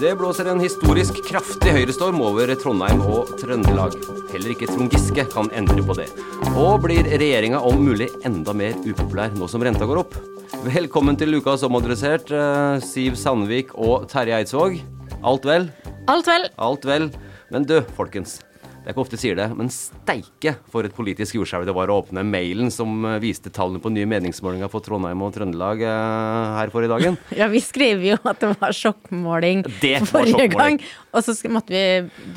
Det blåser en historisk kraftig høyrestorm over Trondheim og Trøndelag. Heller ikke Trond Giske kan endre på det. Og blir regjeringa om mulig enda mer upopulær nå som renta går opp? Velkommen til Lukas omadressert, eh, Siv Sandvik og Terje Eidsvåg. Alt vel? Alt vel. Alt vel. Men du, folkens. Det er ikke ofte jeg sier det, men steike for et politisk jordskjelv det var å åpne mailen som eh, viste tallene på nye meningsmålinger for Trondheim og Trøndelag her her forrige dagen. Ja, vi skrev jo at det var sjokkmåling Det var forrige sjokkmåling. gang, og så måtte vi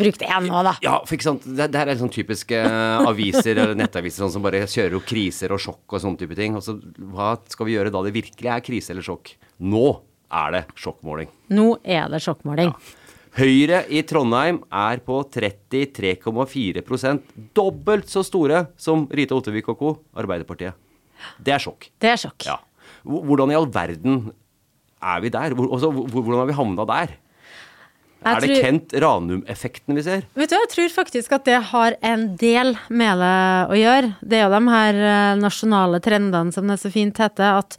bruke det igjen nå, da. Ja, for ikke sant. Det, det her er sånn typiske aviser eller nettaviser sånn som bare kjører opp kriser og sjokk og sånne type ting. Og så hva skal vi gjøre da det virkelig er krise eller sjokk? Nå er det sjokkmåling. Nå er det sjokkmåling. Høyre i Trondheim er på 33,4% Dobbelt så store som Rita Ottervik og co. Arbeiderpartiet. Det er sjokk. Det er sjokk. Ja. Hvordan i all verden er vi der? Altså, hvor- hvordan har vi havna der? Jeg er det tror- Kent Ranum-effekten vi ser? Vet du, jeg tror faktisk at det har en del med det å gjøre. Det er jo de her eh, nasjonale trendene som det så fint heter, at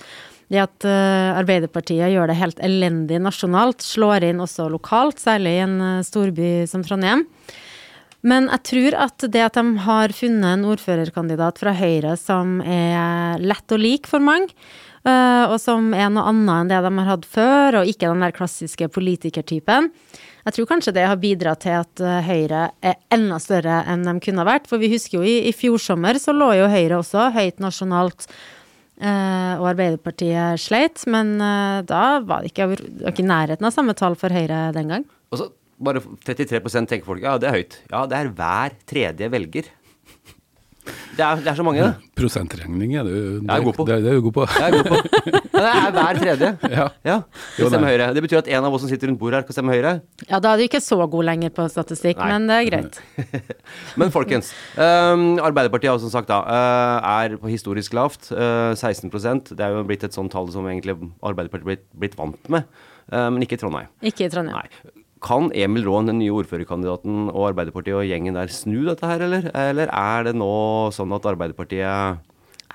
det at eh, Arbeiderpartiet gjør det helt elendig nasjonalt, slår inn også lokalt, særlig i en eh, storby som Trondheim. Men jeg tror at det at de har funnet en ordførerkandidat fra Høyre som er lett å like for mange, eh, og som er noe annet enn det de har hatt før, og ikke den der klassiske politikertypen, jeg tror kanskje det har bidratt til at Høyre er enda større enn de kunne ha vært. For vi husker jo i, i fjor sommer så lå jo Høyre også høyt nasjonalt, og Arbeiderpartiet sleit. Men eh, da var det ikke i nærheten av samme tall for Høyre den gang. Og så bare 33% tenker folk ja, det er høyt. Ja, det er hver tredje velger. Det er, det er så mange, det. Prosentregning er du, det, er god på. Det, det er du god på. Jeg er god på. Ja, det er hver tredje. Ja. Ja, det stemmer. Høyre. Det betyr at en av oss som sitter rundt bordet her, kan stemme Høyre. Ja, da er du ikke så god lenger på statistikk, Nei. men det er greit. Men folkens, um, Arbeiderpartiet har som sagt da, uh, er på historisk lavt. Uh, 16% Det er jo blitt et sånt tall som egentlig Arbeiderpartiet blitt, blitt vant med, uh, men ikke i Trondheim. Ikke i Trondheim. Nei. Kan Emil Raan, den nye ordførerkandidaten, og Arbeiderpartiet og gjengen der snu dette her, eller? Eller er det nå sånn at Arbeiderpartiet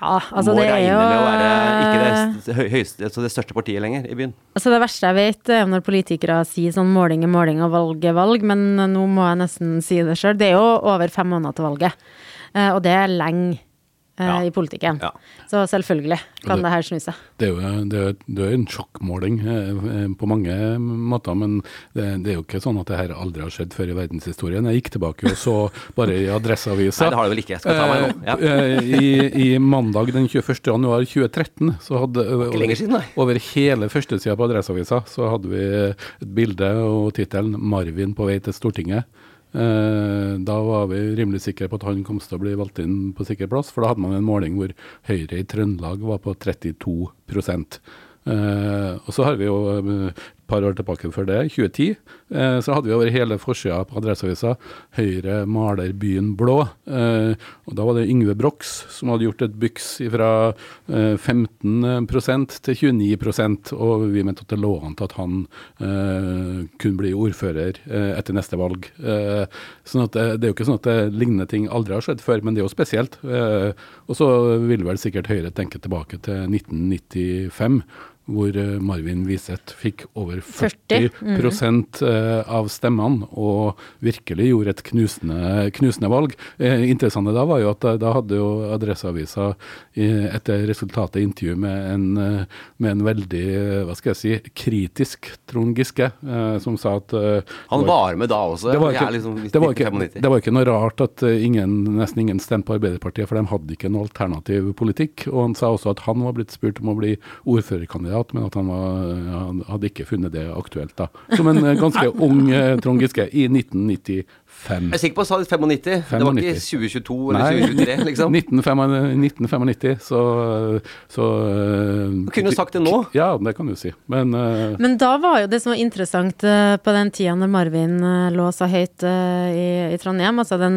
Ja, altså må det er regne jo med å være ikke det, høyeste, altså det største partiet lenger i byen? Altså Det verste jeg vet, er når politikere sier sånn måling er måling og valg er valg, men nå må jeg nesten si det sjøl. Det er jo over fem måneder til valget, Eh, og det er lenge eh, Ja. i politikken. Ja. Så selvfølgelig kan det- det her snu seg. Det er jo det er, det er en sjokkmåling eh, eh, på mange måter, men det, det er jo ikke sånn at det her aldri har skjedd før i verdenshistorien. Jeg gikk tilbake og så bare i Adresseavisa. Nei, det har det vel ikke. Jeg skal ta meg nå. Ja. Eh, eh, I, I mandag den 21. januar 2013 så hadde over, siden, over hele førstesida på Adresseavisa så hadde vi et bilde og tittelen 'Marvin på vei til Stortinget'. Eh, da var vi rimelig sikre på at han kom til å bli valgt inn på sikker plass, for da hadde man en måling hvor Høyre i Trøndelag var på 32 Eh, og så har vi jo eh, par år tilbake før det, 2010, eh, så hadde vi over hele forsida på Adresseavisa 'Høyre maler byen blå'. Eh, og da var det Yngve Brox som hadde gjort et byks fra eh, 15% til 29% og vi mente at det lå an til at han eh, kunne bli ordfører eh, etter neste valg. Eh, sånn at det, det er jo ikke sånn at det lignende ting aldri har skjedd før, men det er jo spesielt. Og så vil vel sikkert Høyre tenke tilbake til 1995 hvor eh, Marvin Wiseth fikk over 40, 40, Mm. av stemmene og virkelig gjorde et knusende, knusende valg. Eh, interessante da var jo at da, da hadde jo Adresseavisa eh, etter resultatet intervju med en, eh, med en veldig, eh, hva skal jeg si, kritisk Trond Giske, eh, som sa at eh, Han var med da også. det var, Jeg er ikke, liksom det, var ikke, det var ikke noe rart at eh, ingen, nesten ingen stemte på Arbeiderpartiet, for de hadde ikke noe alternativ politikk. Og han sa også at han var blitt spurt om å bli ordførerkandidat kandidat, men at han, var, han hadde ikke funnet det aktuelt da. Som en eh, ganske ung eh, Trond Giske i 1995. Jeg er sikker på at han sa 95. Det var ikke 2022 eller 2023, liksom. 1995, så, så Du kunne jo sagt det nå. Ja, det kan du si. Men, uh, Men da var jo det som var interessant uh, på den tida når Marvin uh, lå så høyt i, i, Trondheim, altså den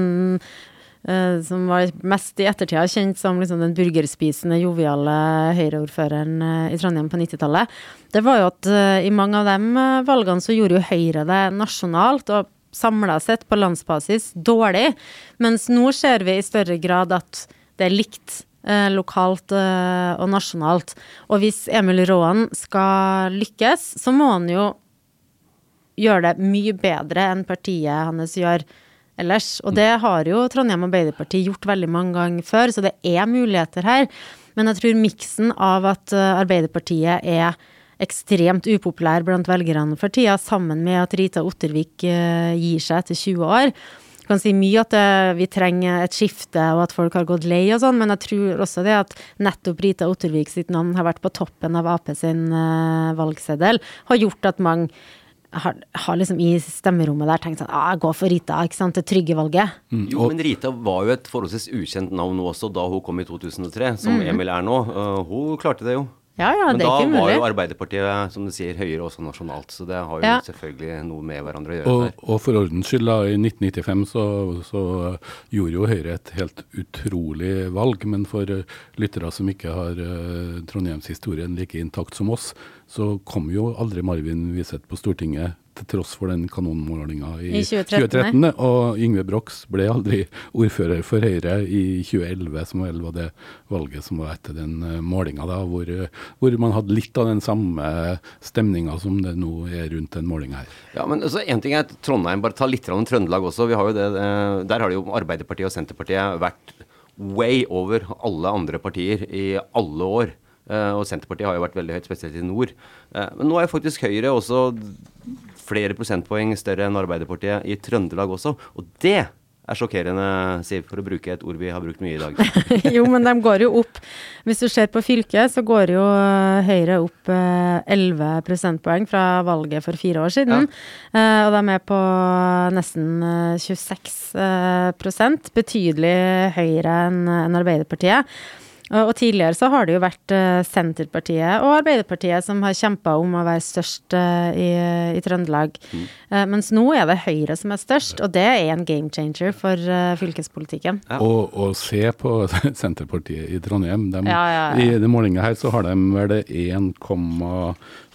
som var mest i ettertida kjent som liksom den burgerspisende, joviale Høyre-ordføreren i Trondheim på 90-tallet, det var jo at i mange av de valgene så gjorde jo Høyre det nasjonalt. og samla sett på landsbasis dårlig, mens nå ser vi i større grad at det er likt eh, lokalt eh, og nasjonalt. Og hvis Emil Råen skal lykkes, så må han jo gjøre det mye bedre enn partiet hans gjør ellers. Og det har jo Trondheim Arbeiderparti gjort veldig mange ganger før, så det er muligheter her. Men jeg tror miksen av at eh, Arbeiderpartiet er ekstremt upopulær blant velgerne for tida, sammen med at Rita Ottervik uh, gir seg etter 20 år. Jeg kan si mye at uh, vi trenger et skifte og at folk har gått lei og sånn, men jeg tror også det at nettopp Rita Ottervik sitt navn har vært på toppen av Ap sin valgseddel, har gjort at mange har, har, liksom i stemmerommet der tenkt sånn ah, gå for Rita, ikke sant, det trygge valget. Mm. Jo, men Rita var jo et forholdsvis ukjent navn også da hun kom i 2003, som mm. Emil er nå. Uh, hun klarte det jo. Ja, ja, Men det er ikke mulig. Men da var jo Arbeiderpartiet, som du sier, høyere også nasjonalt. Så det har jo ja. selvfølgelig noe med hverandre å gjøre. Og, og for ordens skyld, da, i 1995 så, så, gjorde jo Høyre et helt utrolig valg. Men for lyttere som ikke har uh, Trondheimshistorien like intakt som oss, så kom jo aldri Marvin Wiseth på Stortinget til tross for den kanonmålinga i, I 2013. 2013. Og Yngve Brox ble aldri ordfører for Høyre i 2011, som vel var det valget som var etter den uh, målinga, da, hvor, hvor, man hadde litt av den samme stemninga som det nå er rundt den målinga her. Ja, men altså, En ting er at Trondheim, bare ta litt om Trøndelag også. vi har jo det, uh, Der har det jo Arbeiderpartiet og Senterpartiet vært way over alle andre partier i alle år. Uh, og Senterpartiet har jo vært veldig høyt, spesielt i nord. Uh, men nå er faktisk Høyre også flere prosentpoeng større enn Arbeiderpartiet i Trøndelag også. Og det er sjokkerende, Siv, for å bruke et ord vi har brukt mye i dag. jo, men de går jo opp. Hvis du ser på fylket, så går jo eh, Høyre opp 11 prosentpoeng fra valget for fire år siden. Ja. Og de er på nesten 26% Betydelig høyere enn Arbeiderpartiet. Og tidligere så har det jo vært uh, Senterpartiet og Arbeiderpartiet som har kjempa om å være størst uh, i, i, Trøndelag. Mm. Uh, mens nå er det Høyre som er størst, og det er en game changer for fylkespolitikken. Ja. Og, og, se på Senterpartiet i Trondheim. De, ja, ja, I den målinga her så har de vel 1,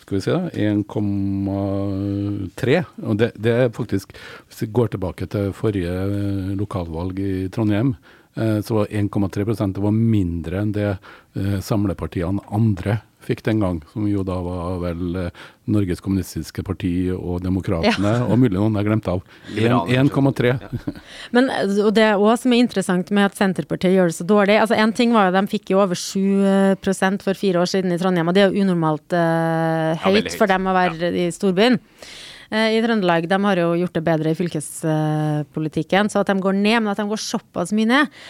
skal vi si da, 1,3. Og det, det, er faktisk, hvis vi går tilbake til forrige lokalvalg i Trondheim, Eh, så var 1,3 det var mindre enn det eh, samlepartiene andre fikk den gang, som jo da var vel eh, Norges Kommunistiske Parti og Demokratene, ja. og mulig noen jeg glemte av. 1,3. Ja. Men og det også som er interessant med at Senterpartiet gjør det så dårlig. altså En ting var jo de fikk jo over 7% for fire år siden i Trondheim, og det er jo unormalt uh, høyt, ja, høyt, for dem å være i storbyen. Eh, i Trøndelag. De har jo gjort det bedre i fylkespolitikken, så at de går ned, men at de går såpass mye ned.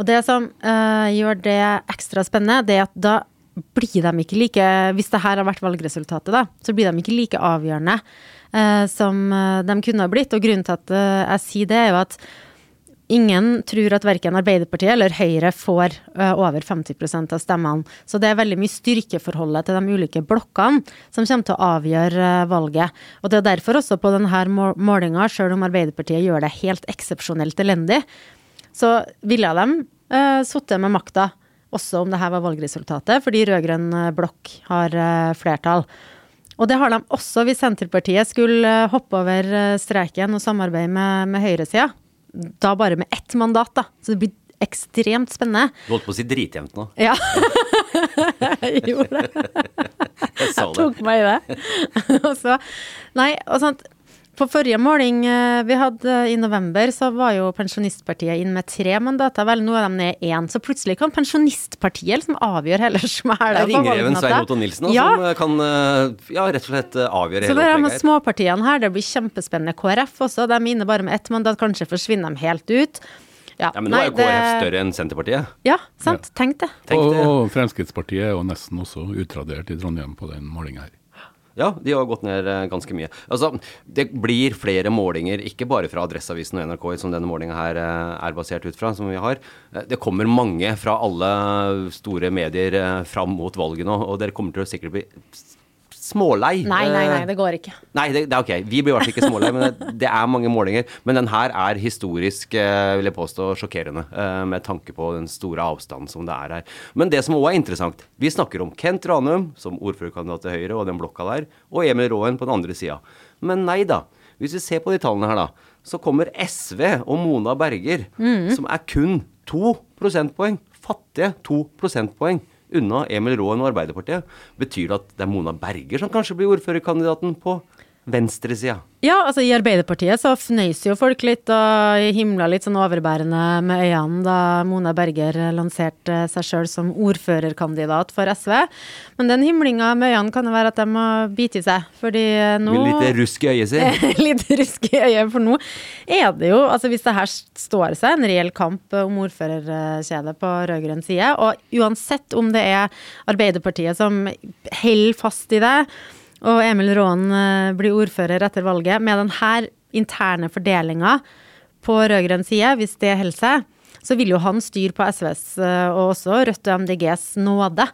Og det som uh, gjør det ekstra spennende, det er at da blir de ikke like Hvis det her har vært valgresultatet, da, så blir de ikke like avgjørende uh, som de kunne ha blitt. Og grunnen til at uh, jeg sier det, er jo at Ingen tror at verken Arbeiderpartiet eller Høyre får over 50% av stemmene. Så det er veldig mye styrkeforholdet til de ulike blokkene som kommer til å avgjøre valget. Og det er derfor også på denne målinga, sjøl om Arbeiderpartiet gjør det helt eksepsjonelt elendig, så ville de uh, sittet med makta også om det her var valgresultatet, fordi rød-grønn blokk har flertall. Og det har de også hvis Senterpartiet skulle hoppe over streken og samarbeide med, med høyresida da bare med ett mandat, da. Så det blir ekstremt spennende. Du holdt på å si dritjevnt nå. Ja. jeg gjorde det. jeg. Jeg tok meg i det. og så Nei, og sånt på forrige måling eh, vi hadde i november, så var jo Pensjonistpartiet inn med tre mandater. Vel, nå er de ned én. Så plutselig kan Pensjonistpartiet liksom avgjøre heller smæla på Ringreven Svein Otto Nilsen ja. som eh, kan eh, ja, rett og slett avgjøre så hele opplegget. Så småpartiene her, det blir kjempespennende. KrF også, de er inne bare med ett mandat. Kanskje forsvinner de helt ut. Ja, Ja, Men nå nei, er jo KrF det- større enn Senterpartiet. Ja, sant. Tenk det. Tenk Og, og Fremskrittspartiet er jo nesten også utradert i Trondheim på den målinga her. Ja, de har gått ned eh, ganske mye. Altså, Det blir flere målinger, ikke bare fra Adresseavisen og NRK, som denne målinga her eh, er basert ut fra, som vi har. Eh, Det kommer mange fra alle store medier fram mot valget nå, og dere kommer til å sikkert bli smålei. Nei, nei, nei, Eh, det går ikke. Nei, det, det er ok. Vi blir i hvert fall ikke smålei, men det, det er mange målinger. Men den her er historisk, eh, vil jeg påstå, sjokkerende, eh, med tanke på den store avstanden som det er her. Men det som òg er interessant, vi snakker om Kent Ranum som ordførerkandidat til Høyre og den blokka der, og Emil Råen på den andre sida. Men nei da. Hvis vi ser på de tallene her, da, så kommer SV og Mona Berger, som er kun to prosentpoeng, fattige to prosentpoeng unna Emil Råen og Arbeiderpartiet. Betyr det at det er Mona Berger som kanskje blir ordførerkandidaten på venstresida? Ja, altså i Arbeiderpartiet så fnøys jo folk litt og himla litt sånn overbærende med øynene da Mona Berger lanserte seg sjøl som ordførerkandidat for SV. Men den himlinga med øynene kan jo være at de må bite i seg, fordi nå Med litt rusk i øyet sitt. litt rusk i øyet, for nå er det jo Altså hvis det her står seg en reell kamp om ordførerkjedet på rød-grønn side, og uansett om det er Arbeiderpartiet som holder fast i det, og Emil Råen eh, blir ordfører etter valget, med denne interne fordelinga på rød-grønn side, hvis det holder seg, så vil jo han styre på SVs eh, og også Rødt og MDGs nåde.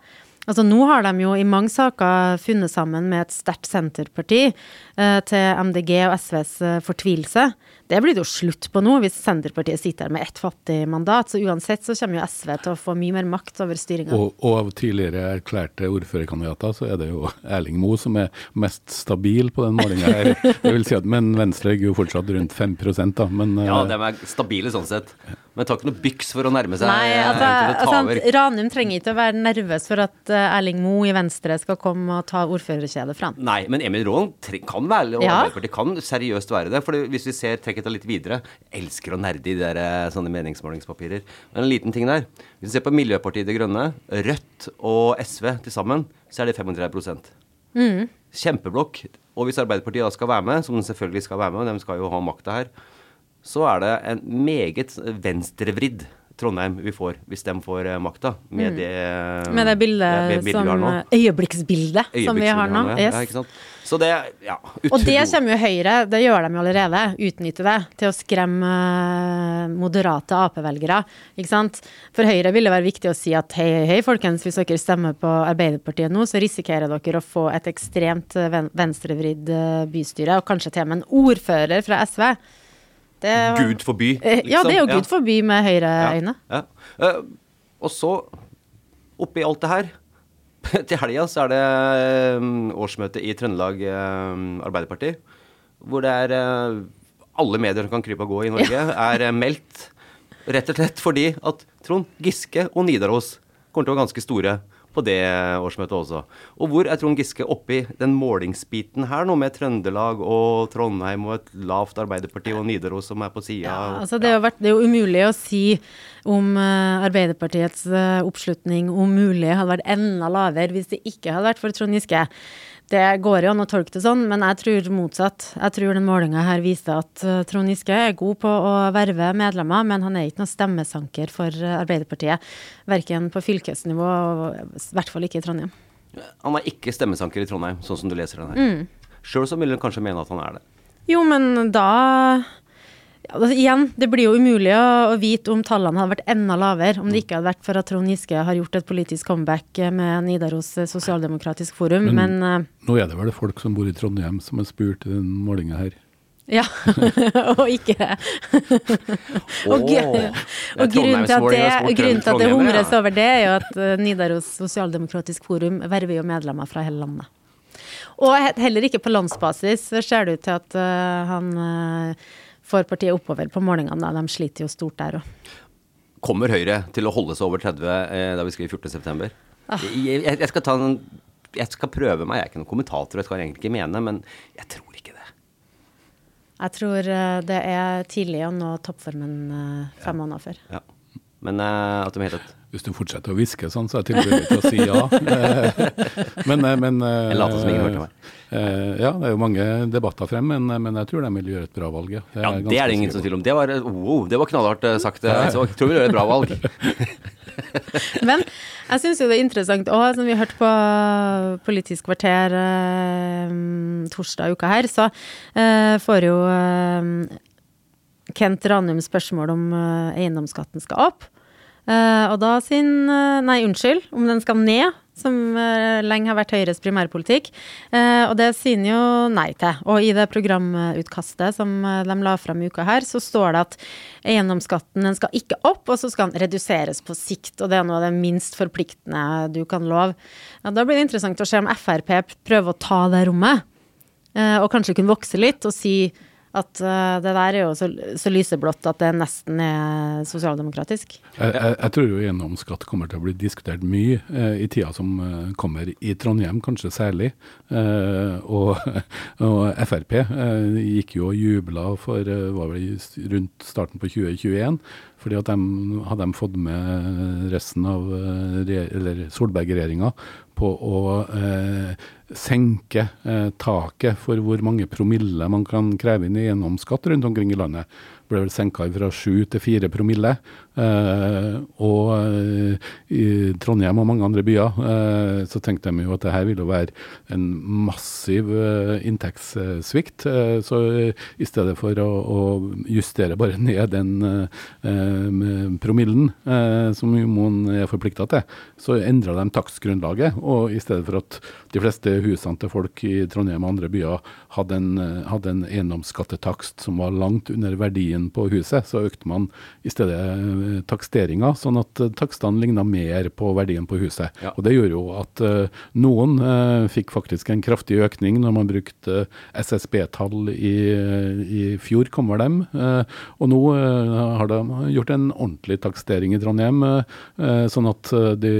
Altså Nå har de jo i mange saker funnet sammen med et sterkt senterparti eh, til MDG og SVs eh, fortvilelse. Det blir det jo slutt på nå, hvis Senterpartiet sitter her med ett fattig mandat. Så uansett så kommer jo SV til å få mye mer makt over styringa. Og, og av tidligere erklærte ordførerkandidater, så er det jo Erling Moe som er mest stabil på den målinga her. Jeg vil si at, Men Venstre ligger jo fortsatt rundt 5 da. Men Ja, eh, de er stabile sånn sett. Men det tar ikke noe byks for å nærme seg Nei, eh, altså, ta altså. Ranum trenger ikke å være nervøs for at eh, Erling Moe i Venstre skal komme og ta ordførerkjedet fra. Nei, men Emil Råen kan være, og Ja. Arbeiderpartiet kan seriøst være det. For hvis vi ser, trekket litt videre, jeg elsker å nerde i de der, eh, sånne meningsmålingspapirer. Men en liten ting der. Hvis vi ser på Miljøpartiet De Grønne, Rødt og SV til sammen, så er det 35 mm. Kjempeblokk. Og hvis Arbeiderpartiet da skal være med, som de selvfølgelig skal være med, og de skal jo ha makta her, så er det en meget venstrevridd Trondheim vi får, hvis de får eh, makta. Med det Mm. Med det bildet med bildet som har. Øyeblikksbildet som vi har nå. Ja, Yes. ja? Så det, ja, Og det kommer jo Høyre, det gjør de jo allerede, utnytte det til å skremme eh, moderate Ap-velgere. Ikke sant? For Høyre vil det være viktig å si at hei, hei, hei, folkens, hvis dere stemmer på Arbeiderpartiet nå, så risikerer dere å få et ekstremt eh, ven venstrevridd eh, bystyre, og kanskje til og med en ordfører fra SV. Det, Gud forby. Liksom. Ja, det er jo. Gud forby med Høyre-øyne. Ja. ja. Eh, og så, oppi alt det her Til helga så er det eh, årsmøte i Trøndelag eh, Arbeiderparti. Hvor det er eh, alle medier som kan krype og gå i Norge, er eh, meldt. Rett og slett fordi at Trond Giske og Nidaros kommer til å være ganske store på det årsmøtet også. Og hvor er Trond Giske oppi den målingsbiten her nå, med Trøndelag og Trondheim og et lavt Arbeiderparti og Nidaros som er på sida? Ja, altså det, vært, det er jo umulig å si om eh, Arbeiderpartiets eh, oppslutning om mulig hadde vært enda lavere hvis det ikke hadde vært for Trond Giske. Det går jo an å tolke det sånn, men jeg tror motsatt. Jeg tror den målinga her viser at eh, Trond Giske er god på å verve medlemmer, men han er ikke noen stemmesanker for eh, Arbeiderpartiet. Verken på fylkesnivå, og i hvert fall ikke i Trondheim. Han er ikke stemmesanker i Trondheim, sånn som du leser den her. Mm. Sjøl så vil han kanskje mene at han er det. Jo, men da altså, Igjen, det blir jo umulig å, å vite om tallene hadde vært enda lavere om det ikke hadde vært for at Trond Giske har gjort et politisk comeback med Nidaros eh, Sosialdemokratisk Forum, men, Men- eh, nå er det vel folk som bor i Trondheim som er spurt i den målinga her. ja. og ikke Og, og grunnen til at det, grunnen til at det humres over det, er jo at eh, Nidaros Sosialdemokratisk Forum verver jo medlemmer fra hele landet. Og heller ikke på landsbasis ser det ut til at eh, han eh, får partiet oppover på målingene. Da. De sliter jo stort der òg. Kommer Høyre til å holde seg over 30 eh, da vi skriver 14.9.? Ah. Jeg, jeg, skal ta en jeg skal prøve meg, jeg er ikke noen kommentator, jeg skal egentlig ikke mene, men jeg tror ikke det. Jeg tror eh, det er tidlig å nå toppformen eh, fem måneder før. Ja. Men eh, at de helt tatt Hvis du fortsetter å hviske sånn, så er jeg tilbøyelig til å si ja. men, eh, men Jeg later som ingen hørte meg. eh, Ja, det er jo mange debatter frem, men, men jeg tror de vil gjøre et bra valg. Ja, Ja, det er det ingen som tvil om. Det var, wow, det var knallhardt eh, sagt. eh, Så jeg tror vi gjør et bra valg. Men jeg syns jo det er interessant òg, som vi hørte på Politisk kvarter eh, torsdag uka her, så eh, får jo eh, Kent Ranum spørsmål om eh, eiendomsskatten skal opp. Eh, og da sin eh, Nei, unnskyld, om den skal ned, som uh, lenge har vært Høyres primærpolitikk. Uh, og det sier han jo nei til. Og i det programutkastet som de la fram i uka her, så står det at eiendomsskatten den skal ikke opp, og så skal den reduseres på sikt. Og det er noe av det minst forpliktende du kan love. Ja, da blir det interessant å se om Frp prøver å ta det rommet, og kanskje kunne vokse litt og si at uh, det der er jo så, så lyseblått at det nesten er sosialdemokratisk. Jeg, jeg, jeg tror jo eiendomsskatt kommer til å bli diskutert mye uh, i tida som uh, kommer, i Trondheim kanskje særlig. Og, og Frp eh, gikk jo og jubla for eh, var vel rundt starten på 2021. Fordi at de hadde de fått med resten av eh, Solberg-regjeringa på å eh, senke eh, taket for hvor mange promille man kan kreve inn i eiendomsskatt rundt omkring i landet. Ble vel senka fra 7 til 4 promille. Eh, og eh, i Trondheim og mange andre byer eh, så tenkte de jo at det her ville være en massiv inntektssvikt. Så i stedet for å, å justere bare ned den promillen, som man er forplikta til, så endra de takstgrunnlaget. Og i stedet for at de fleste husene til folk i Trondheim og andre byer hadde en, hadde en eiendomsskattetakst som var langt under verdien på huset, så økte man i stedet eh, taksteringa, sånn at eh, takstene ligna mer på verdien på huset. Ja. Og Det gjorde jo at eh, noen eh, fikk faktisk en kraftig økning når man brukte SSB-tall i, i fjor, kommer dem. Eh, og nå eh, har de gjort en ordentlig takstering i Trondheim, eh, eh, sånn at eh, de,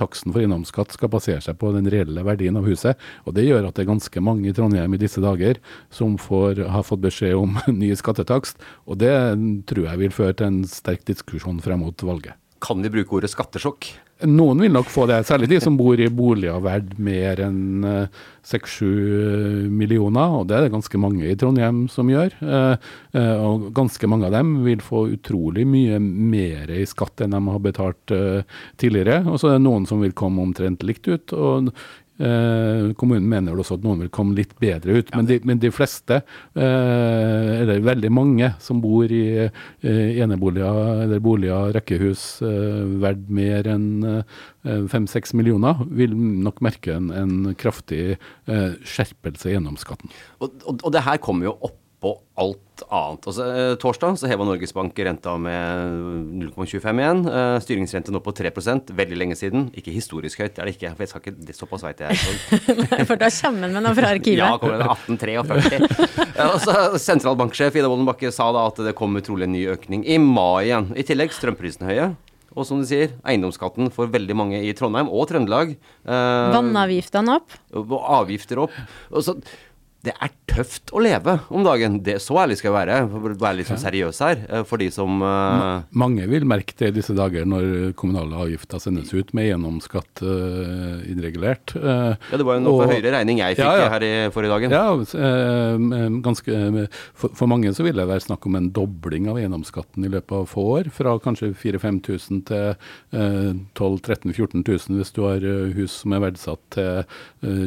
taksten for innomskatt skal basere seg på den reelle verdien av huset. Og det gjør at det er ganske mange i Trondheim i disse dager som får, har fått beskjed om ny skattetakst, og det tror jeg vil føre til en sterk diskusjon frem mot valget. Kan vi bruke ordet skattesjokk? Noen vil nok få det, særlig de som bor i boliger verdt mer enn seks-sju millioner, og det er det ganske mange i Trondheim som gjør. Eh, eh, Og ganske mange av dem vil få utrolig mye mer i skatt enn de har betalt eh, tidligere. Og så er det noen som vil komme omtrent likt ut. og Eh, kommunen mener også at noen vil komme litt bedre ut, men, de, men de fleste, eh, eller veldig mange som bor i eh, eneboliger eller boliger, rekkehus eh, verdt mer enn eh, fem-seks millioner, vil nok merke en, en kraftig eh, skjerpelse i eiendomsskatten. Og, og, og det her kommer jo oppå alt annet. Altså, eh, torsdag så heva Norges Bank renta med 0,25 igjen. Eh, styringsrente nå på 3% veldig lenge siden. Ikke historisk høyt, det er det ikke. For jeg skal ikke, det såpass veit jeg. For da kommer han med noe fra arkivet. Ja, kommer det 1843. Ja, og så Sentralbanksjef Ida Wolden Bakke sa da at det kommer trolig en ny økning i mai igjen. I tillegg strømprisene høye. Og som du sier, eiendomsskatten for veldig mange i Trondheim og Trøndelag. Eh, Vannavgiftene opp. og avgifter opp. Og så, det er tøft å leve om dagen. Det, så ærlig skal jeg være. For å være litt sånn seriøs her. eh, For de som uh, Mange vil merke det i disse dager når kommunale avgifter sendes ut med gjennomskatt uh, innregulert. Uh, Ja, det var jo noe for høyere regning jeg fikk Ja, ja. her i forrige dagen. Ja, ganske, for, for mange så vil det være snakk om en dobling av gjennomskatten i løpet av få år. Fra kanskje 4000-5000 til eh, 12 13 14 000 hvis du har hus som er verdsatt til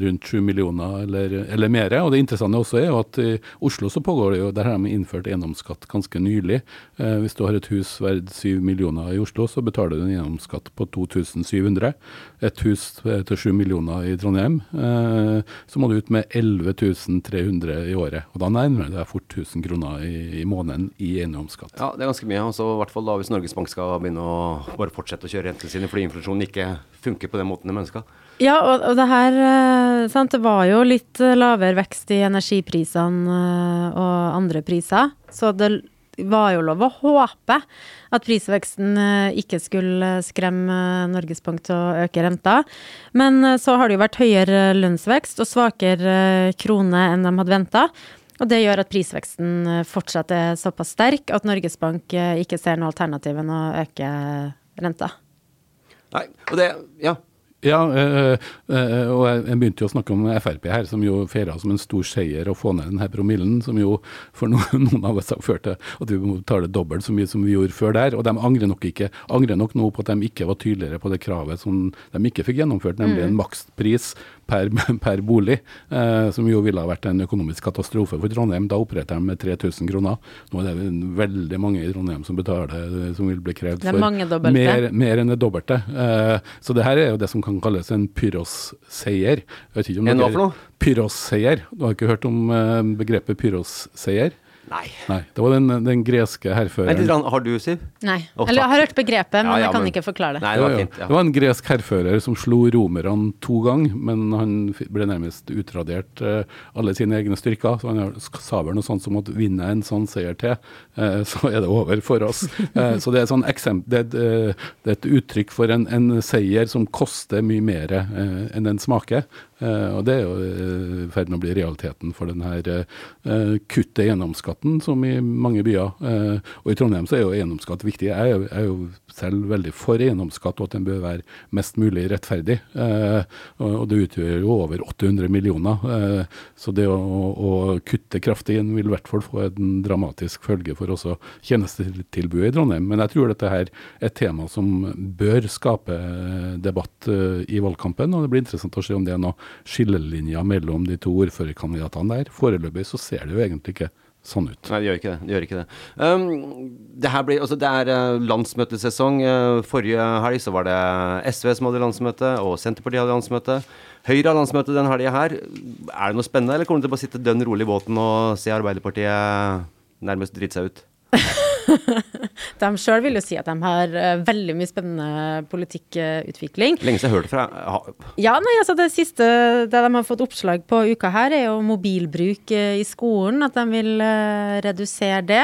rundt 7 millioner eller, eller mer. Og det interessante også er jo at i Oslo så pågår det jo, der har de innført eiendomsskatt ganske nylig. Eh, hvis du har et hus verdt 7 millioner i Oslo, så betaler du en eiendomsskatt på 2700. Et hus til 7 millioner i Trondheim, eh, så må du ut med 11.300 i året. Og da nærmer det deg fort 1000 kroner i, i måneden i eiendomsskatt. Ja, det er ganske mye. Også i hvert fall da hvis Norges Bank skal begynne å bare fortsette å kjøre rentene sine fordi inflasjonen ikke funker på den måten de ønska. Ja, og, og det her eh, sant, Det var jo litt eh, lavere vekst i energiprisene eh, og andre priser. Så det var jo lov å håpe at prisveksten ikke skulle skremme Norges Bank til å øke renta. Men så har det jo vært høyere lønnsvekst og svakere krone enn de hadde venta. Og det gjør at prisveksten fortsatt er såpass sterk at Norges Bank ikke ser noe alternativ enn å øke renta. Nei, og det Ja. Ja, øh, øh, og jeg, begynte jo å snakke om Frp her, som jo feira som en stor seier å få ned denne promillen, som jo for noen, noen av oss har ført til at vi må betale dobbelt så mye som vi gjorde før der. Og de angrer nok, ikke, angrer nok nå på at de ikke var tydeligere på det kravet som de ikke fikk gjennomført, nemlig en makspris per, per bolig, eh, som jo ville ha vært en økonomisk katastrofe for Trondheim. Da opererer de med 3000 kroner. Nå er det veldig mange i Trondheim som betaler, som vil bli krevd for mer, mer enn det dobbelte. Eh, så det her er jo det som kan kalles en pyros-seier. Jeg vet ikke om En hva for noe? Pyros-seier. Du har ikke hørt om eh, begrepet pyros-seier? Nei. Nei. Det var den, den greske hærføreren har du, Siv? Nei. Oh, Eller jeg har hørt begrepet, men Ja, ja, jeg kan men- ikke forklare det. Nei, det var fint. Ja. Det var en gresk hærfører som slo romerne to ganger, men han ble nærmest utradert eh, alle sine egne styrker. Så han sa vel noe sånt som at vinner jeg en sånn seier til, eh, så er det over for oss. Eh, så det er, sånn eksempel, det, er et, det et uttrykk for en, en seier som koster mye mer enn den smaker. Eh, og det er jo eh, i ferd med å bli realiteten for den her eh, kuttet i eiendomsskatten, som i mange byer. Og i Trondheim så er jo eiendomsskatt viktig. Jeg er jo selv veldig for eiendomsskatt, og at den bør være mest mulig rettferdig. Eh, og, det utgjør jo over 800 millioner. Eh, så det å, å kutte kraftig inn vil i hvert fall få en dramatisk følge for også tjenestetilbudet i Trondheim. Men jeg tror dette her er et tema som bør skape debatt eh, i valgkampen, og det blir interessant å se om det er noen skillelinjer mellom de to ordførerkandidatene der. Foreløpig så ser det jo egentlig ikke sånn ut. Nei, det gjør ikke det. det, gjør ikke det. Um, det, blir, altså, det er eh, landsmøtesesong. Eh, forrige helg så var det SV som hadde landsmøte, og Senterpartiet hadde landsmøte. Høyre har landsmøte den helga her. Er det noe spennende, eller kommer du til å bare sitte dønn rolig i båten og se Arbeiderpartiet nærmest drite seg ut? De sjøl vil jo si at de har eh, veldig mye spennende politikkutvikling. Lenge siden jeg hørte fra ha- Ja, nei, altså det siste det de har fått oppslag på uka her, er jo mobilbruk eh, i skolen. At de vil eh, redusere det.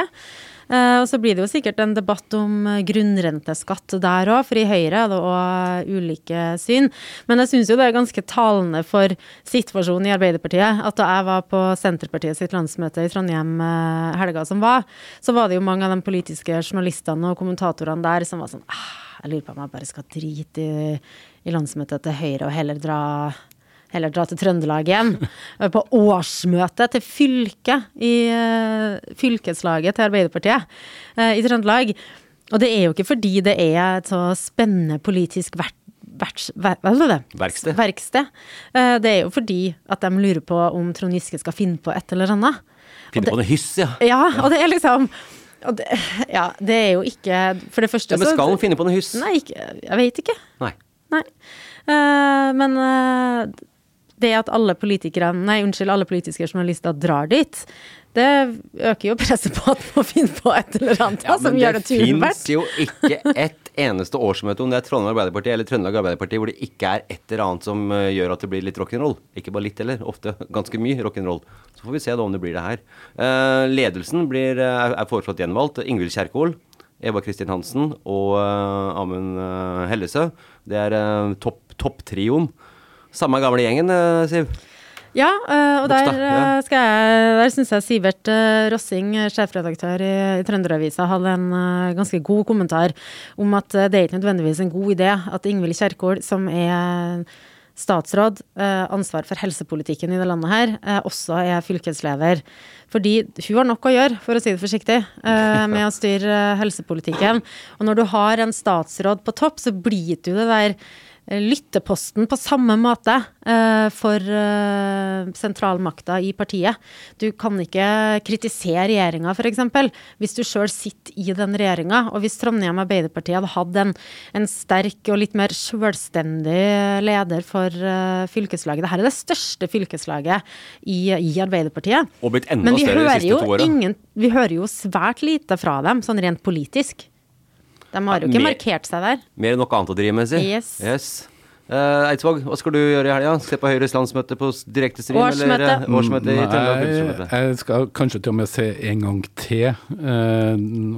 Eh, og så blir det jo sikkert en debatt om eh, grunnrenteskatt der òg, for i Høyre er det òg ulike syn. Men jeg syns jo det er ganske talende for situasjonen i Arbeiderpartiet at da jeg var på Senterpartiet sitt landsmøte i Trondheim eh, helga som var, så var det jo mange av de politiske journalistene og kommentatorene der som var sånn ah, Jeg lurer på om jeg bare skal drite i, i landsmøtet til Høyre og heller dra Heller dra til Trøndelag igjen. På årsmøtet til fylket i eh, fylkeslaget til Arbeiderpartiet eh, i Trøndelag. Og det er jo ikke fordi det er et så spennende politisk vert, verts, ver, er det? Verksted. Verksted. Eh, Det er jo fordi at de lurer på om Trond Giske skal finne på et eller annet. Finne på noe hyss, ja. Ja, og det er liksom det, Ja, det er jo ikke For det første ja men så skal han finne på noe hyss? Nei, ikke, jeg vet ikke. Nei. Nei. Uh, men eh, det at alle politikere, nei, unnskyld, alle politiske journalister drar dit, det øker jo presset på at man må finne på et eller annet ja, som gjør det turen fins verdt. jo ikke et eneste årsmøte, om det er Trondheim Arbeiderparti eller Trøndelag Arbeiderparti, hvor det ikke er et eller annet som eh, gjør at det blir litt rock'n'roll. Ikke bare litt heller, ofte ganske mye rock'n'roll. Så får vi se da om det blir det her. Uh, ledelsen blir, uh, er, foreslått gjenvalgt. Ingvild Kjerkol, Eva Kristin Hansen og uh, Amund Hellesø. Det er topp topptrioen. Samme gamle gjengen, eh, Siv. Ja, eh, og der, eh, skal syns jeg Sivert Rossing, sjefredaktør i, i Trønderavisa, hadde en ganske god kommentar om at det er ikke nødvendigvis en god idé at Ingvild Kjerkol, som er statsråd, ansvar for helsepolitikken i det landet her, også er fylkesleder. Fordi hun har nok å gjøre, for å si det forsiktig, med å styre helsepolitikken. Og når du har en statsråd på topp, så blir du det der lytteposten på samme måte eh, for eh, sentralmakta i partiet. Du kan ikke kritisere regjeringa, f.eks., hvis du sjøl sitter i den regjeringa. Og hvis Trondheim Arbeiderparti hadde hatt en, en sterk og litt mer sjølstendig leder for eh, fylkeslaget Dette er det største fylkeslaget i, i Arbeiderpartiet. Og blitt enda Men vi større de hører, siste jo to åra. ingen, vi hører jo svært lite fra dem, sånn rent politisk. De har jo ikke mer- markert seg der. Mer enn noe annet å drive med, si. Yes. Eh, Eidsvåg, hva skal du gjøre i helga? Se på Høyres landsmøte på direktestream? Årsmøte. Eller eh, årsmøte i Trøndelag Nei, jeg skal kanskje til og med se en gang til, uh,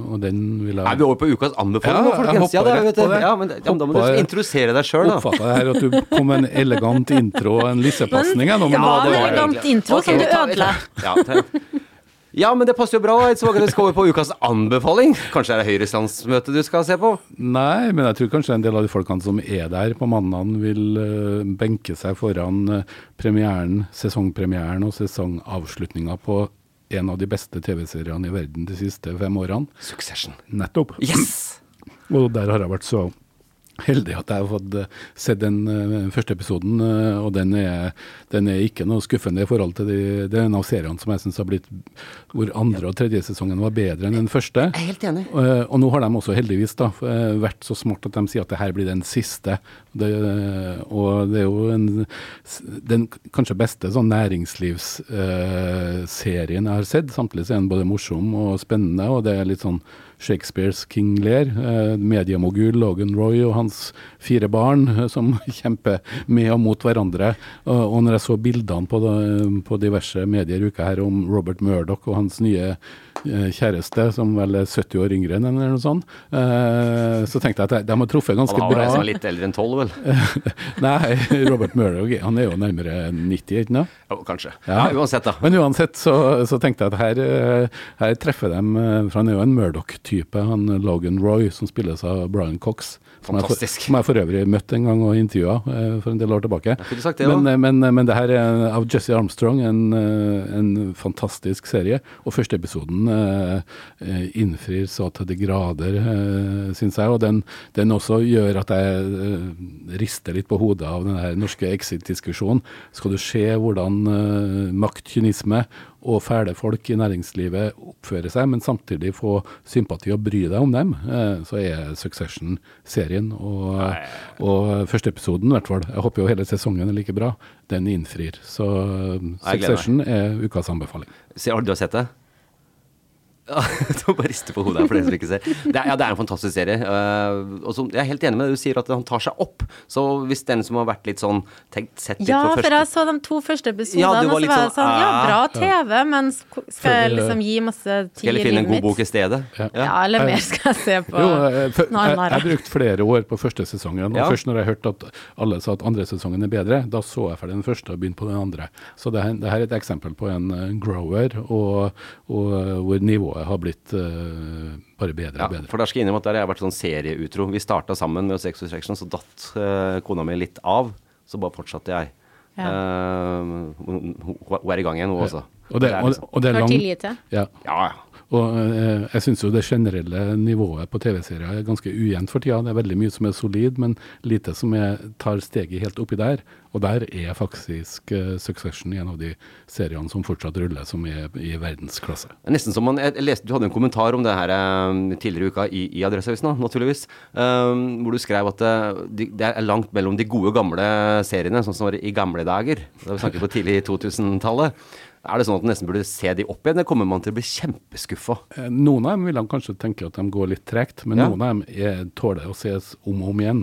og den vil jeg Er vi over på ukas anbefaling Ja, nå, folkens? Ja, det, vet det. Ja, men, ja, men da må du introdusere deg sjøl, da. Oppfatta jeg her at du kom med en elegant intro og en lissepasning. Ja, en elegant intro okay. som du ødela. Ja, Ja, men det passer jo bra. Det skal over på ukas anbefaling. Kanskje er det Høyres landsmøte du skal se på? Nei, men jeg tror kanskje en del av de folkene som er der på mandagen, vil uh, benke seg foran uh, premieren, sesongpremieren og sesongavslutninga på en av de beste TV-seriene i verden de siste fem årene. Succession. Nettopp. Yes! Og der har jeg vært så heldig at jeg har fått uh, sett den uh, første episoden, uh, og den er, den er, ikke noe skuffende i forhold til de, er av seriene som jeg syns har blitt hvor andre og tredje sesongen var bedre enn den første. Jeg er helt enig. og nå har de også heldigvis da, vært så smart at de sier at det her blir den siste. Det, og det er jo en, den kanskje beste sånn næringslivsserien jeg har sett. Samtidig er den både morsom og spennende, og det er litt sånn Shakespeares King Lear, eh, mediemogul Logan Roy og hans fire barn eh, som kjemper med og mot hverandre. Og, og når jeg så bildene på, på diverse medier uka her om Robert Murdoch og hans nye eh, kjæreste, som vel er 70 år yngre enn eller noe sånt, eh, så tenkte jeg at de har truffet ganske bra. Han har vel litt eldre enn 12, vel? Nei, Robert Murdoch han er jo nærmere 90, ikke sant? Jo, kanskje. Ja. ja. uansett, da. Men uansett så, så tenkte jeg at her, eh, her treffer de for han er jo en Murdoch-type, han Logan Roy, som spilles av Brian Cox. Fantastisk. Som jeg for øvrig møtte en gang og intervjua eh, for en del år tilbake. Det, men, eh, men, men, det her er av Jesse Armstrong, en, eh, en fantastisk serie. Og første episoden eh, innfrir så til de grader, eh, syns jeg. Og den, den, også gjør at jeg eh, rister litt på hodet av den norske exit-diskusjonen. Skal du se hvordan eh, makt, kynisme og fæle folk i næringslivet oppfører seg, men samtidig få sympati og bry deg om dem, eh, så er Succession serien. Og, og første episoden, i hvert fall, jeg håper jo hele sesongen er like bra, den innfrir. Så Succession er ukas anbefaling. Har du sett det? du må bare riste på hodet her for dere som ikke ser. Det er, ja, det er en fantastisk serie. Uh, og så, jeg er helt enig med det du sier, at han tar seg opp. Så hvis den som har vært litt sånn tenkt, sett litt ja, på første Ja, for jeg så de to første episodene, ja, og så var det sånn, sånn Ja, bra TV, men skal jeg liksom gi masse tid i livet mitt? Skal jeg finne en god bok i stedet? Ja, ja eller mer skal jeg se på jo, jeg, jeg, jeg, jeg brukte flere år på første sesongen, og først når jeg hørte at alle sa at andre sesongen er bedre, da så jeg ferdig den første og begynte på den andre. Så det, det her er et eksempel på en grower, og, og hvor nivået har blitt uh, bare bedre og bedre. for der skal jeg innrømme at der har jeg vært sånn serieutro. Vi starta sammen med Sex Restriction, så datt uh, kona mi litt av. Så bare fortsatte jeg. Ja. Uh, hun er i gang igjen, hun også. Og det, og, og det er lang... Ja. ja, ja. Og eh, jeg syns jo det generelle nivået på TV-serier er ganske ujevnt for tida. Det er veldig mye som er solid, men lite som er, tar steget helt oppi der. Og der er faktisk uh, Succession en av de seriene som fortsatt ruller, som er i verdensklasse. Nesten som man, jeg leste, Du hadde en kommentar om det her um, tidligere i uka i, i Adresseavisen, naturligvis. Um, hvor du skrev at det, det er langt mellom de gode, gamle seriene, sånn som var i gamle dager. Da vi snakket på tidlig 2000-tallet. Er det sånn at man nesten burde se de opp igjen, eller kommer man til å bli kjempeskuffa? Eh, noen av dem vil han kanskje tenke at de går litt tregt, men ja. noen av dem er, tåler å ses om og om igjen.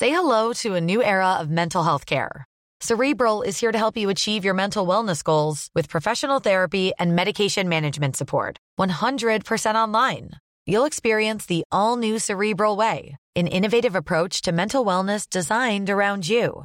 Say hello to a new era of mental health care. Cerebral is here to help you achieve your mental wellness goals with professional therapy and medication management support. 100% online. You'll experience the all new Cerebral Way, an innovative approach to mental wellness designed around you.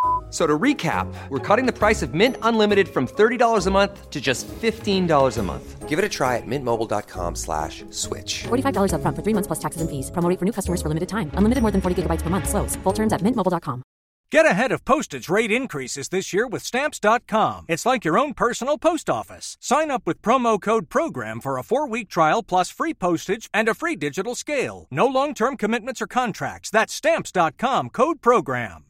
So to recap, we're cutting the price of Mint Unlimited from $30 a month to just $15 a month. Give it a try at mintmobile.com slash switch. $45 up front for three months plus taxes and fees. Promoting for new customers for limited time. Unlimited more than 40 gigabytes per month. Slows. Full terms at mintmobile.com. Get ahead of postage rate increases this year with Stamps.com. It's like your own personal post office. Sign up with promo code PROGRAM for a four week trial plus free postage and a free digital scale. No long term commitments or contracts. That's Stamps.com code PROGRAM.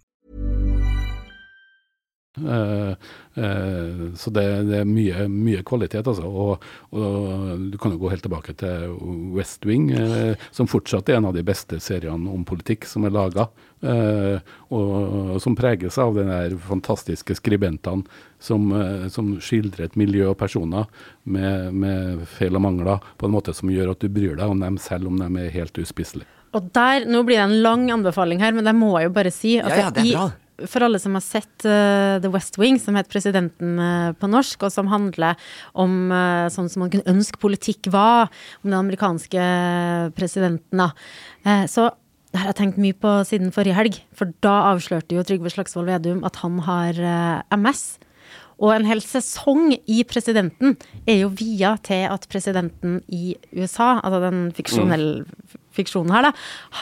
Uh, uh, så det, det, er mye, mye kvalitet, altså. Og, og, du kan jo gå helt tilbake til West Wing, uh, som fortsatt er en av de beste seriene om politikk som er laga. og som preges av de der fantastiske skribentene som, som, skildrer et miljø og personer med, med feil og mangler på en måte som gjør at du bryr deg om dem selv om de er helt uspiselige. Og der, Nå blir det en lang anbefaling her, men det må jeg jo bare si. Altså, ja, ja, det er bra for alle som har sett uh, The West Wing, som heter Presidenten uh, på norsk, og som handler om uh, sånn som man kunne ønske politikk var, om den amerikanske presidenten, da. så det har jeg tenkt mye på siden forrige helg, for da avslørte jo Trygve Slagsvold Vedum at han har MS. Og en hel sesong i Presidenten er jo via til at presidenten i USA, altså den mm. fiksjonen her, da,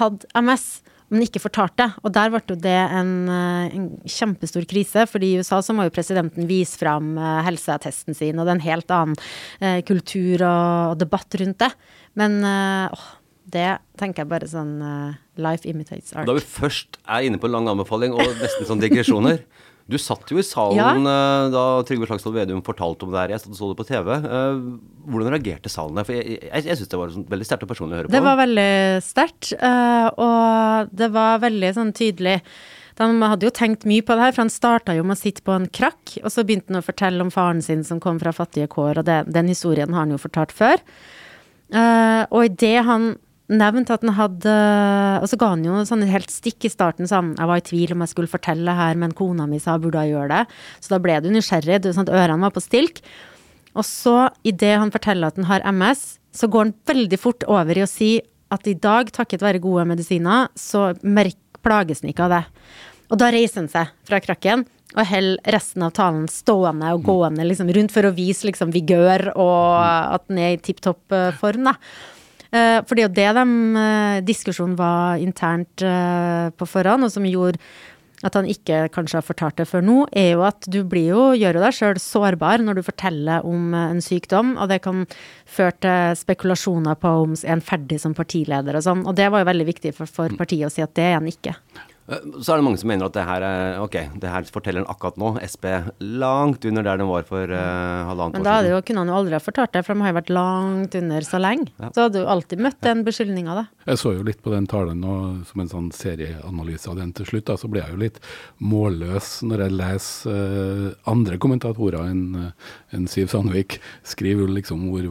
hadde MS men ikke fortalte. Og der ble jo det en, eh, en, kjempestor krise, fordi i USA så må jo presidenten vise fram eh, helseattesten sin, og det er en helt annen eh, kultur og, debatt rundt det. Men åh, det tenker jeg bare sånn Life imitates art. Da vi først er inne på lang anbefaling og nesten sånn digresjoner Du satt jo i salen ja. uh, da Trygve Slagsvold Vedum fortalte om det her. Jeg satt og så det på TV. Uh, hvordan reagerte salen der? For jeg, jeg, jeg syns det var sånn veldig sterkt og personlig å høre på. Det var veldig sterkt, uh, og det var veldig sånn tydelig. De hadde jo tenkt mye på det her, for han starta jo med å sitte på en krakk, og så begynte han å fortelle om faren sin som kom fra fattige kår, og det, den historien har han jo fortalt før. og idet han nevnt at han hadde Og så ga han jo sånn helt stikk i starten, sånn Jeg var i tvil om jeg skulle fortelle her, men kona mi sa burde jeg gjøre det. Så da ble du nysgjerrig, sånn at ørene var på stilk. Og så, idet han forteller at han har MS, så går han veldig fort over i å si at i dag, takket være gode medisiner, så plages han ikke av det. Og da reiser han seg fra krakken og holder resten av talen stående og gående liksom, rundt for å vise liksom, vigør og at han er i tipp topp eh, form. da. Uh, for det er jo det de uh, diskusjonen var internt uh, på forhånd, og som gjorde at han ikke kanskje har fortalt det før nå, er jo at du blir jo, gjør jo deg sjøl sårbar når du forteller om en sykdom, og det kan føre til spekulasjoner på om en ferdig som partileder og sånn. Og det var jo veldig viktig for, for partiet å si at det er han ikke. Eh, så er det mange som mener at det her er Ok, det her forteller han akkurat nå. SP langt under der den var for uh, halvannet år siden. Men da jo, kunne han jo aldri ha fortalt det, for de har jo vært langt under så lenge. Ja. Så hadde du alltid møtt den beskyldninga, da. Jeg så jo litt på den talen nå, som en sånn serieanalyse av den til slutt. Da, så blir jeg jo litt målløs når jeg leser uh, andre kommentatorer enn uh, en Siv Sandvik skriver jo liksom hvor,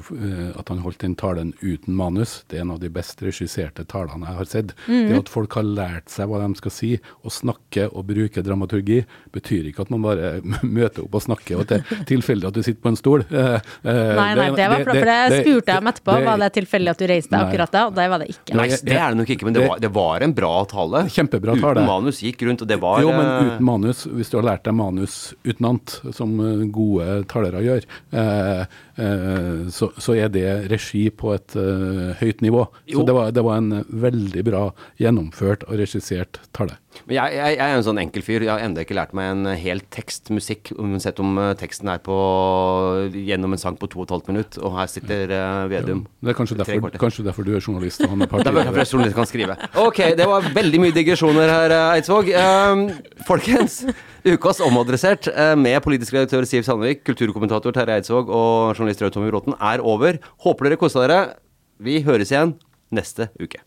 at han holdt den talen uten manus. Det er en av de best regisserte talene jeg har sett. Mm. Det at folk har lært seg hva de skal si å snakke og bruke dramaturgi betyr ikke at man bare møter opp og snakker, og at det er tilfeldig at du sitter på en stol. Eh, eh, nei, nei, det var for det spurte jeg om etterpå. Var det tilfeldig at du reiste deg akkurat da? Og det var det ikke. Nei, det er det nok ikke, men det var, det var en bra tale. Kjempebra tale. Uten manus gikk rundt, og det var Jo, men eh, uten manus, hvis du har lært deg manus utenat, som gode talere gjør, gjøre. Så, så, er det regi på et høyt nivå. Så det var, det var en veldig bra gjennomført og regissert tale. Men jeg, jeg, jeg, er en sånn enkel fyr. Jeg har ennå ikke lært meg en hel tekstmusikk, uansett om uh, teksten er på gjennom en sang på to og et halvt minutt, og her sitter uh, Vedum. Ja, det er kanskje derfor, kanskje derfor, du er journalist og han er partileder. derfor jeg journalist kan skrive. Ok, det var veldig mye digresjoner her, eh, Eidsvåg. Um, folkens, ukas Omadressert med politisk redaktør Siv Sandvik, kulturkommentator Terje Eidsvåg og journalist Rød Tommy Bråten er over. Håper dere kosa dere. Vi høres igjen neste uke.